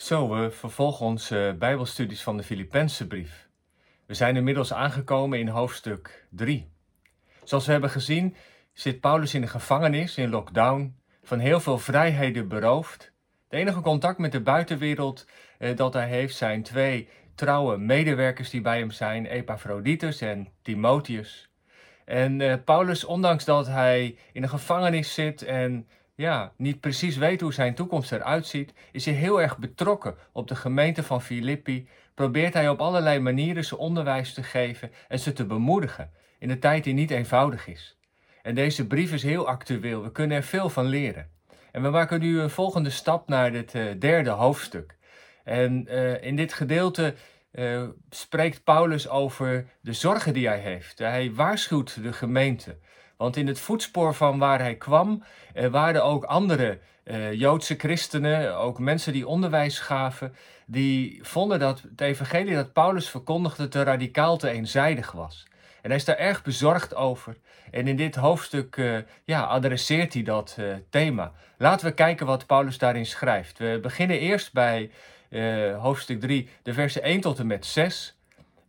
Zo, we vervolgen onze Bijbelstudies van de Filippenzenbrief. We zijn inmiddels aangekomen in hoofdstuk 3. Zoals we hebben gezien, zit Paulus in de gevangenis, in lockdown, van heel veel vrijheden beroofd. De enige contact met de buitenwereld eh, dat hij heeft zijn twee trouwe medewerkers die bij hem zijn, Epaphroditus en Timotheus. En eh, Paulus, ondanks dat hij in de gevangenis zit en ja, niet precies weet hoe zijn toekomst eruit ziet, is hij heel erg betrokken op de gemeente van Filippi. Probeert hij op allerlei manieren ze onderwijs te geven en ze te bemoedigen in een tijd die niet eenvoudig is. En deze brief is heel actueel, we kunnen er veel van leren. En we maken nu een volgende stap naar het uh, derde hoofdstuk. En uh, in dit gedeelte uh, spreekt Paulus over de zorgen die hij heeft. Hij waarschuwt de gemeente. Want in het voetspoor van waar hij kwam, uh, waren ook andere uh, Joodse christenen, ook mensen die onderwijs gaven, die vonden dat het evangelie dat Paulus verkondigde te radicaal te eenzijdig was. En hij is daar erg bezorgd over. En in dit hoofdstuk uh, ja, adresseert hij dat thema. Laten we kijken wat Paulus daarin schrijft. We beginnen eerst bij hoofdstuk 3, de versen 1 tot en met 6.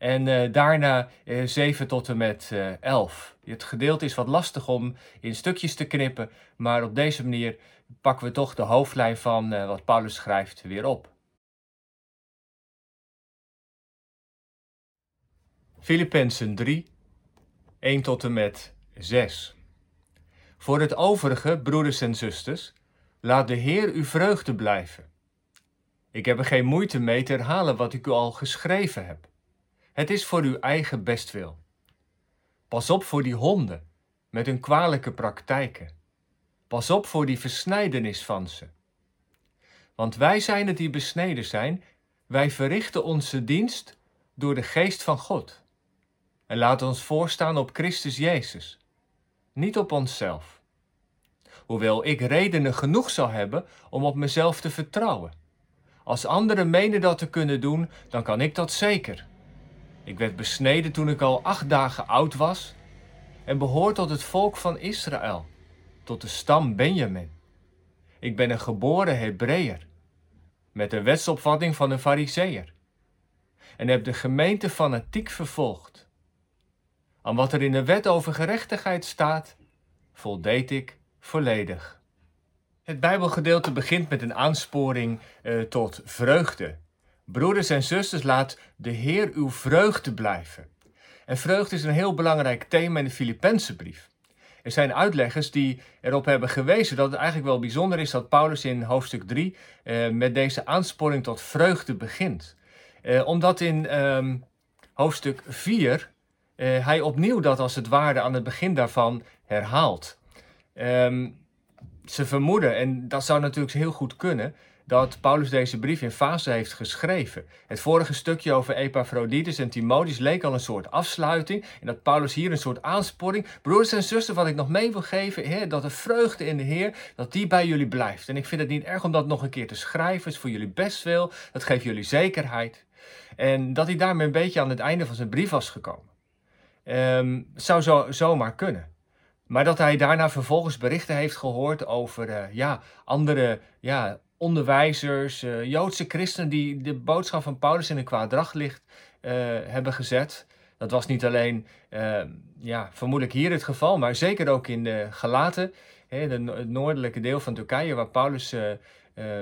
En daarna 7 tot en met 11. Het gedeelte is wat lastig om in stukjes te knippen, maar op deze manier pakken we toch de hoofdlijn van wat Paulus schrijft weer op. Filippenzen 3, 1 tot en met 6. Voor het overige, broeders en zusters, laat de Heer uw vreugde blijven. Ik heb er geen moeite mee te herhalen wat ik u al geschreven heb. Het is voor uw eigen bestwil. Pas op voor die honden met hun kwalijke praktijken. Pas op voor die versnijdenis van ze. Want wij zijn het die besneden zijn, wij verrichten onze dienst door de geest van God. En laat ons voorstaan op Christus Jezus, niet op onszelf. Hoewel ik redenen genoeg zal hebben om op mezelf te vertrouwen. Als anderen menen dat te kunnen doen, dan kan ik dat zeker. Ik werd besneden toen ik al acht dagen oud was en behoor tot het volk van Israël, tot de stam Benjamin. Ik ben een geboren Hebreeër, met de wetsopvatting van een Fariseer, en heb de gemeente fanatiek vervolgd. Aan wat er in de wet over gerechtigheid staat, voldeed ik volledig. Het Bijbelgedeelte begint met een aansporing uh, tot vreugde. Broeders en zusters, laat de Heer uw vreugde blijven. En vreugde is een heel belangrijk thema in de Filippense brief. Er zijn uitleggers die erop hebben gewezen dat het eigenlijk wel bijzonder is dat Paulus in hoofdstuk 3 uh, met deze aansporing tot vreugde begint. Uh, omdat in um, hoofdstuk 4 uh, hij opnieuw dat als het ware aan het begin daarvan herhaalt. Um, ze vermoeden, en dat zou natuurlijk heel goed kunnen, dat Paulus deze brief in fase heeft geschreven. Het vorige stukje over Epaphroditus en Timotheus leek al een soort afsluiting. En dat Paulus hier een soort aansporing. Broers en zusters, wat ik nog mee wil geven, heer, dat de vreugde in de Heer, dat die bij jullie blijft. En ik vind het niet erg om dat nog een keer te schrijven. Het is voor jullie best veel. Dat geeft jullie zekerheid. En dat hij daarmee een beetje aan het einde van zijn brief was gekomen. Um, zou zo, zomaar kunnen. Maar dat hij daarna vervolgens berichten heeft gehoord over uh, ja, andere ja, onderwijzers, uh, Joodse christenen die de boodschap van Paulus in een kwaad daglicht uh, hebben gezet. Dat was niet alleen, ja, vermoedelijk hier het geval, maar zeker ook in de Galaten, het noordelijke deel van Turkije, waar Paulus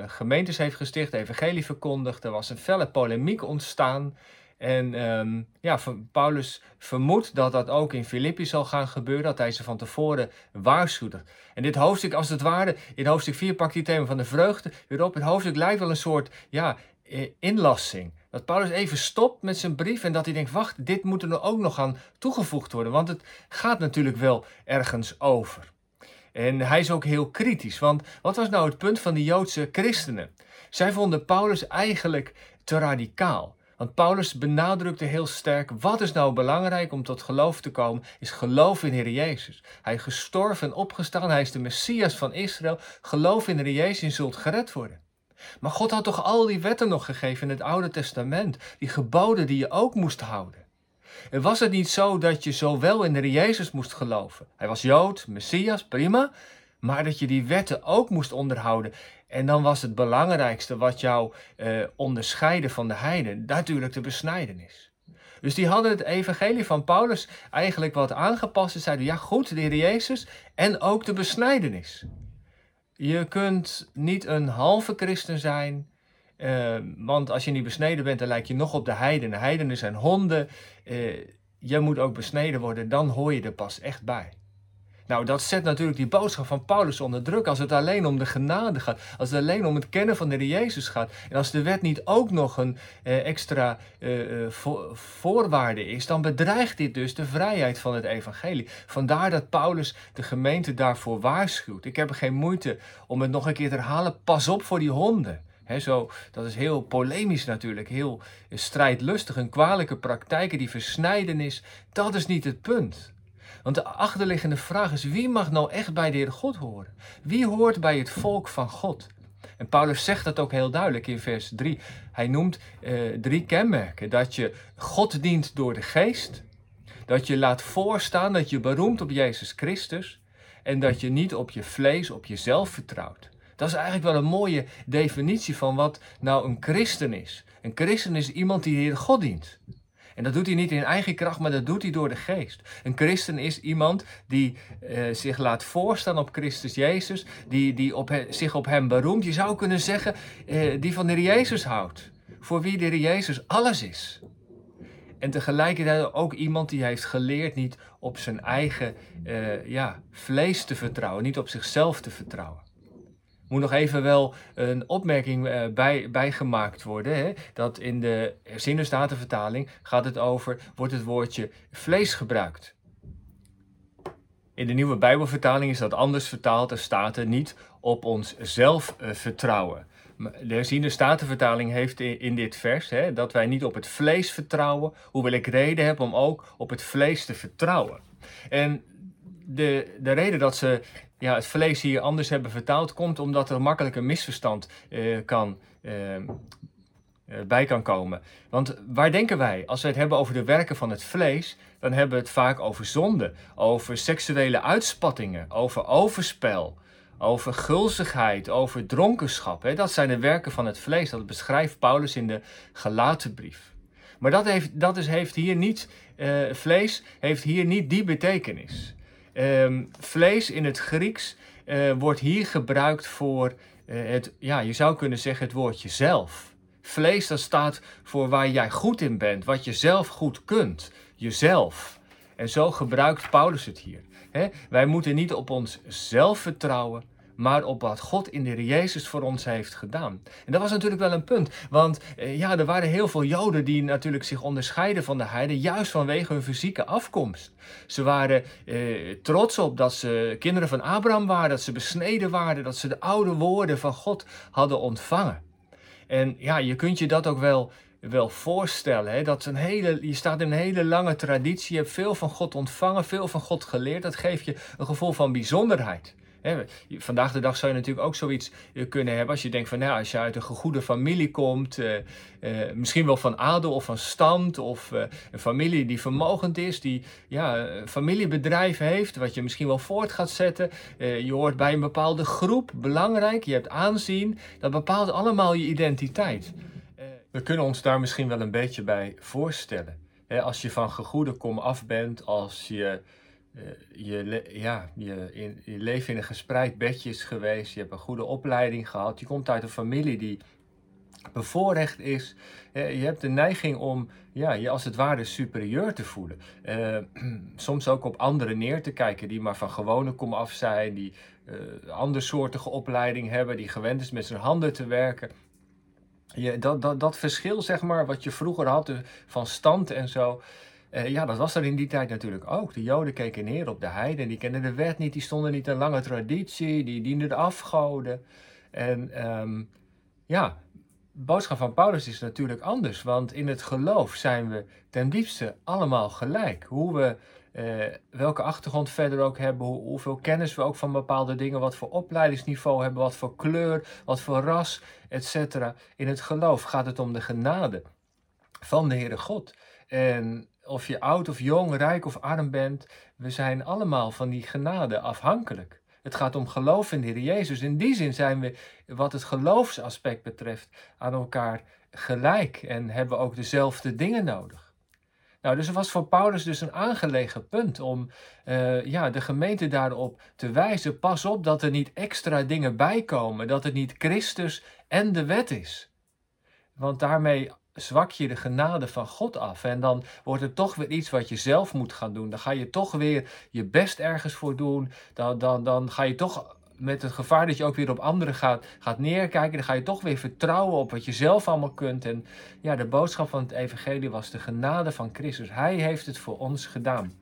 gemeentes heeft gesticht, evangelie verkondigd. Er was een felle polemiek ontstaan. En um, ja, Paulus vermoedt dat dat ook in Filippi zal gaan gebeuren, dat hij ze van tevoren waarschuwde. En dit hoofdstuk, als het ware, in hoofdstuk 4 pakt hij het thema van de vreugde weer op. Het hoofdstuk lijkt wel een soort ja, inlassing. Dat Paulus even stopt met zijn brief en dat hij denkt, wacht, dit moet er ook nog aan toegevoegd worden, want het gaat natuurlijk wel ergens over. En hij is ook heel kritisch, want wat was nou het punt van de Joodse christenen? Zij vonden Paulus eigenlijk te radicaal. Want Paulus benadrukte heel sterk, wat is nou belangrijk om tot geloof te komen, is geloof in Heer Jezus. Hij is gestorven en opgestaan, hij is de Messias van Israël. Geloof in Heer Jezus en zult gered worden. Maar God had toch al die wetten nog gegeven in het Oude Testament, die geboden die je ook moest houden. En was het niet zo dat je zowel in de Jezus moest geloven? Hij was Jood, Messias, prima, maar dat je die wetten ook moest onderhouden. En dan was het belangrijkste wat jou uh, onderscheidde van de heiden, natuurlijk de besnijdenis. Dus die hadden het evangelie van Paulus eigenlijk wat aangepast. Ze zeiden, ja goed, de Heer Jezus en ook de besnijdenis. Je kunt niet een halve christen zijn, uh, want als je niet besneden bent, dan lijk je nog op de heidenen. Heidenen zijn honden. Uh, je moet ook besneden worden, dan hoor je er pas echt bij. Nou, dat zet natuurlijk die boodschap van Paulus onder druk. Als het alleen om de genade gaat, als het alleen om het kennen van de Heer Jezus gaat. En als de wet niet ook nog een eh, extra eh, eh vo voorwaarde is, dan bedreigt dit dus de vrijheid van het evangelie. Vandaar dat Paulus de gemeente daarvoor waarschuwt. Ik heb er geen moeite om het nog een keer te herhalen. Pas op voor die honden. He, zo, dat is heel polemisch natuurlijk, heel strijdlustig. Een kwalijke praktijken, die versnijdenis, dat is niet het punt. Want de achterliggende vraag is: wie mag nou echt bij de Heer God horen? Wie hoort bij het volk van God? En Paulus zegt dat ook heel duidelijk in vers 3. Hij noemt eh, drie kenmerken: dat je God dient door de geest, dat je laat voorstaan dat je beroemt op Jezus Christus en dat je niet op je vlees, op jezelf vertrouwt. Dat is eigenlijk wel een mooie definitie van wat nou een christen is. Een christen is iemand die de Heer God dient. En dat doet hij niet in eigen kracht, maar dat doet hij door de geest. Een christen is iemand die eh, zich laat voorstaan op Christus Jezus, die, die op zich op hem beroemt. Je zou kunnen zeggen, eh, die van de Jezus houdt. Voor wie de Jezus alles is. En tegelijkertijd ook iemand die heeft geleerd niet op zijn eigen uh, ja, vlees te vertrouwen, niet op zichzelf te vertrouwen moet nog even wel een opmerking uh, bij, bijgemaakt worden. Hè? Dat in de Zinnenstatenvertaling gaat het over, wordt het woordje vlees gebruikt. In de nieuwe Bijbelvertaling is dat anders vertaald. Er staat er niet op ons zelf uh, vertrouwen. De herziende statenvertaling heeft in dit vers hè, dat wij niet op het vlees vertrouwen, hoewel ik reden heb om ook op het vlees te vertrouwen. En de, de reden dat ze ja, het vlees hier anders hebben vertaald, komt omdat er makkelijk een misverstand uh, kan, uh, bij kan komen. Want waar denken wij? Als we het hebben over de werken van het vlees, dan hebben we het vaak over zonde, over seksuele uitspattingen, over overspel, over gulzigheid, over dronkenschap. Hè? Dat zijn de werken van het vlees. Dat beschrijft Paulus in de Galatenbrief. Maar dat heeft, dat is, heeft hier niet, vlees heeft hier niet die betekenis. Um, vlees in het Grieks uh, wordt hier gebruikt voor uh, het, ja, je zou kunnen zeggen het woordje zelf. Vlees dat staat voor waar jij goed in bent, wat je zelf goed kunt, jezelf. En zo gebruikt Paulus het hier. Wij moeten niet op onszelf vertrouwen, maar op wat God in de Jezus voor ons heeft gedaan. En dat was natuurlijk wel een punt, want eh, ja, er waren heel veel Joden die natuurlijk zich onderscheiden van de heiden, juist vanwege hun fysieke afkomst. Ze waren eh, trots op dat ze kinderen van Abraham waren, dat ze besneden waren, dat ze de oude woorden van God hadden ontvangen. En ja, je kunt je dat ook wel wel voorstellen. Hè? Dat een hele, je staat in een hele lange traditie, je hebt veel van God ontvangen, veel van God geleerd. Dat geeft je een gevoel van bijzonderheid vandaag de dag zou je natuurlijk ook zoiets eh, kunnen hebben als je denkt van nou, als je uit een goede familie komt, eh, eh, misschien wel van adel of van stand of een familie die vermogend is, die ja, een familiebedrijf heeft, wat je misschien wel voort gaat zetten. je hoort bij een bepaalde groep, belangrijk, je hebt aanzien, dat bepaalt allemaal je identiteit. we kunnen ons daar misschien wel een beetje bij voorstellen. als je van gegoede kom af bent, als je je, ja, je, in, een gespreid bedje is geweest, je hebt een goede opleiding gehad, je komt uit een familie die bevoorrecht is. Uh, je hebt de neiging om ja, je als het ware superieur te voelen. Uh, soms ook op anderen neer te kijken die maar van gewone kom af zijn, die uh, andersoortige opleiding hebben, die gewend is met zijn handen te werken. Je, dat, dat, dat verschil, zeg maar, wat je vroeger had van stand en zo, uh, ja, dat was er in die tijd natuurlijk ook. De Joden keken neer op de heiden, die kenden de wet niet, die stonden niet een lange traditie, die dienden de afgoden. En um, ja, de boodschap van Paulus is natuurlijk anders, want in het geloof zijn we ten diepste allemaal gelijk. Hoe we, uh, welke achtergrond verder ook hebben, hoe, hoeveel kennis we ook van bepaalde dingen, wat voor opleidingsniveau hebben, wat voor kleur, wat voor ras, etc. In het geloof gaat het om de genade van de Heere God. En of je oud of jong, rijk of arm bent, we zijn allemaal van die genade afhankelijk. Het gaat om geloof in de Heer Jezus. In die zin zijn we, wat het geloofsaspect betreft, aan elkaar gelijk en hebben ook dezelfde dingen nodig. Nou, dus het was voor Paulus dus een aangelegen punt om uh, ja, de gemeente daarop te wijzen. Pas op dat er niet extra dingen bijkomen, dat het niet Christus en de wet is. Want daarmee zwak je de genade van God af. En dan wordt het toch weer iets wat je zelf moet gaan doen. Dan ga je toch weer je best ergens voor doen. Dan, dan, dan ga je toch met het gevaar dat je ook weer op anderen gaat, gaat neerkijken. Dan ga je toch weer vertrouwen op wat je zelf allemaal kunt. En ja, de boodschap van het evangelie was de genade van Christus. Hij heeft het voor ons gedaan.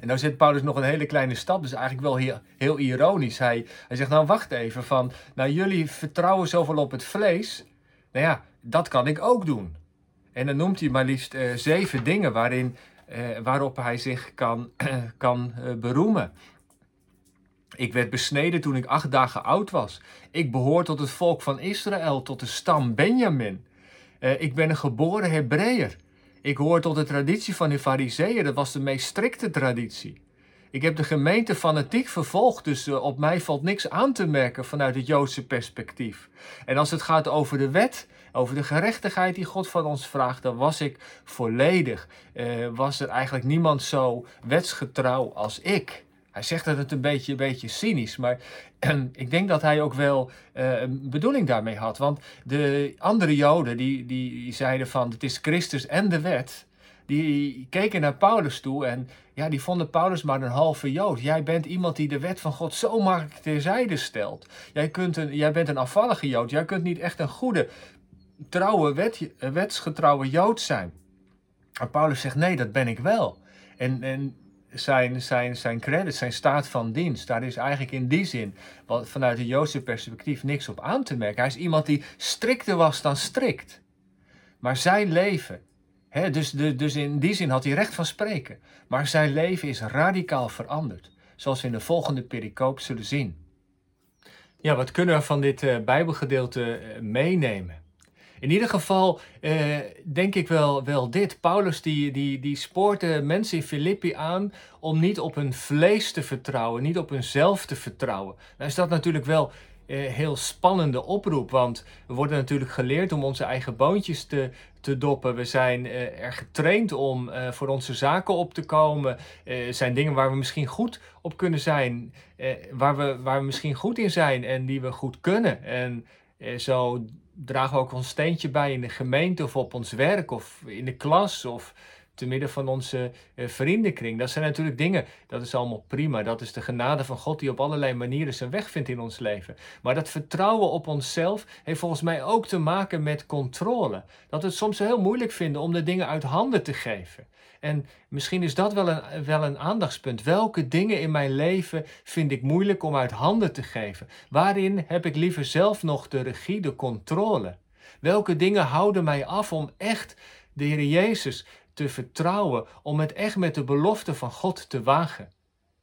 En nou zet Paulus nog een hele kleine stap, dus eigenlijk wel heel, heel ironisch. Hij, hij zegt, nou wacht even, van, nou jullie vertrouwen zoveel op het vlees. Nou ja, dat kan ik ook doen. En dan noemt hij maar liefst uh, zeven dingen waarin, uh, waarop hij zich kan, kan uh, beroemen. Ik werd besneden toen ik acht dagen oud was. Ik behoor tot het volk van Israël, tot de stam Benjamin. Ik ben een geboren Hebreeër. Ik hoor tot de traditie van de Fariseeën, dat was de meest strikte traditie. Ik heb de gemeente fanatiek vervolgd, dus uh, op mij valt niks aan te merken vanuit het Joodse perspectief. En als het gaat over de wet, over de gerechtigheid die God van ons vraagt, dan was ik volledig. Uh, was er eigenlijk niemand zo wetsgetrouw als ik. Hij zegt dat het een beetje, een beetje cynisch, maar ik denk dat hij ook wel uh, een bedoeling daarmee had. Want de andere Joden die, die zeiden van het is Christus en de wet, die keken naar Paulus toe en ja, die vonden Paulus maar een halve Jood. Jij bent iemand die de wet van God zo makkelijk terzijde stelt. Jij, kunt een, jij bent een afvallige Jood. Jij kunt niet echt een goede, trouwe, wet, wetsgetrouwe Jood zijn. En Paulus zegt nee, dat ben ik wel. En, en zijn, zijn, zijn credit, zijn staat van dienst, daar is eigenlijk in die zin wat, vanuit het Joodse perspectief niks op aan te merken. Hij is iemand die strikter was dan strikt. Maar zijn leven, dus, de, dus in die zin had hij recht van spreken. Maar zijn leven is radicaal veranderd, zoals we in de volgende pericoop zullen zien. Ja, wat kunnen we van dit uh, Bijbelgedeelte uh, meenemen? In ieder geval eh, denk ik wel, wel dit. Paulus die, die, die spoort de mensen in Filippi aan om niet op hun vlees te vertrouwen, niet op hunzelf te vertrouwen. Nou is dat natuurlijk wel eh, heel spannende oproep, want we worden natuurlijk geleerd om onze eigen boontjes te, te doppen. We zijn uh, er getraind om uh, voor onze zaken op te komen. Er zijn dingen waar we misschien goed op kunnen zijn, waar, we, waar we misschien goed in zijn en die we goed kunnen. En zo dragen we ook ons steentje bij in de gemeente of op ons werk of in de klas of te midden van onze uh, vriendenkring. Dat zijn natuurlijk dingen, dat is allemaal prima. Dat is de genade van God die op allerlei manieren zijn weg vindt in ons leven. Maar dat vertrouwen op onszelf heeft volgens mij ook te maken met controle. Dat we het soms heel moeilijk vinden om de dingen uit handen te geven. En misschien is dat wel een, wel een aandachtspunt. Welke dingen in mijn leven vind ik moeilijk om uit handen te geven? Waarin heb ik liever zelf nog de regie, de controle? Welke dingen houden mij af om echt de Heer Jezus te vertrouwen, om het echt met de belofte van God te wagen?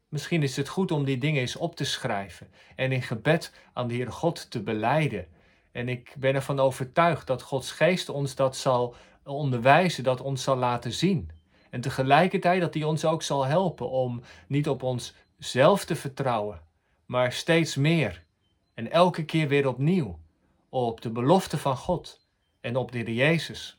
Misschien is het goed om die dingen eens op te schrijven en in gebed aan de Heer God te beleiden. En ik ben ervan overtuigd dat Gods geest ons dat zal onderwijzen, dat ons zal laten zien. En tegelijkertijd dat hij ons ook zal helpen om niet op onszelf te vertrouwen, maar steeds meer en elke keer weer opnieuw op de belofte van God en op de Heer Jezus.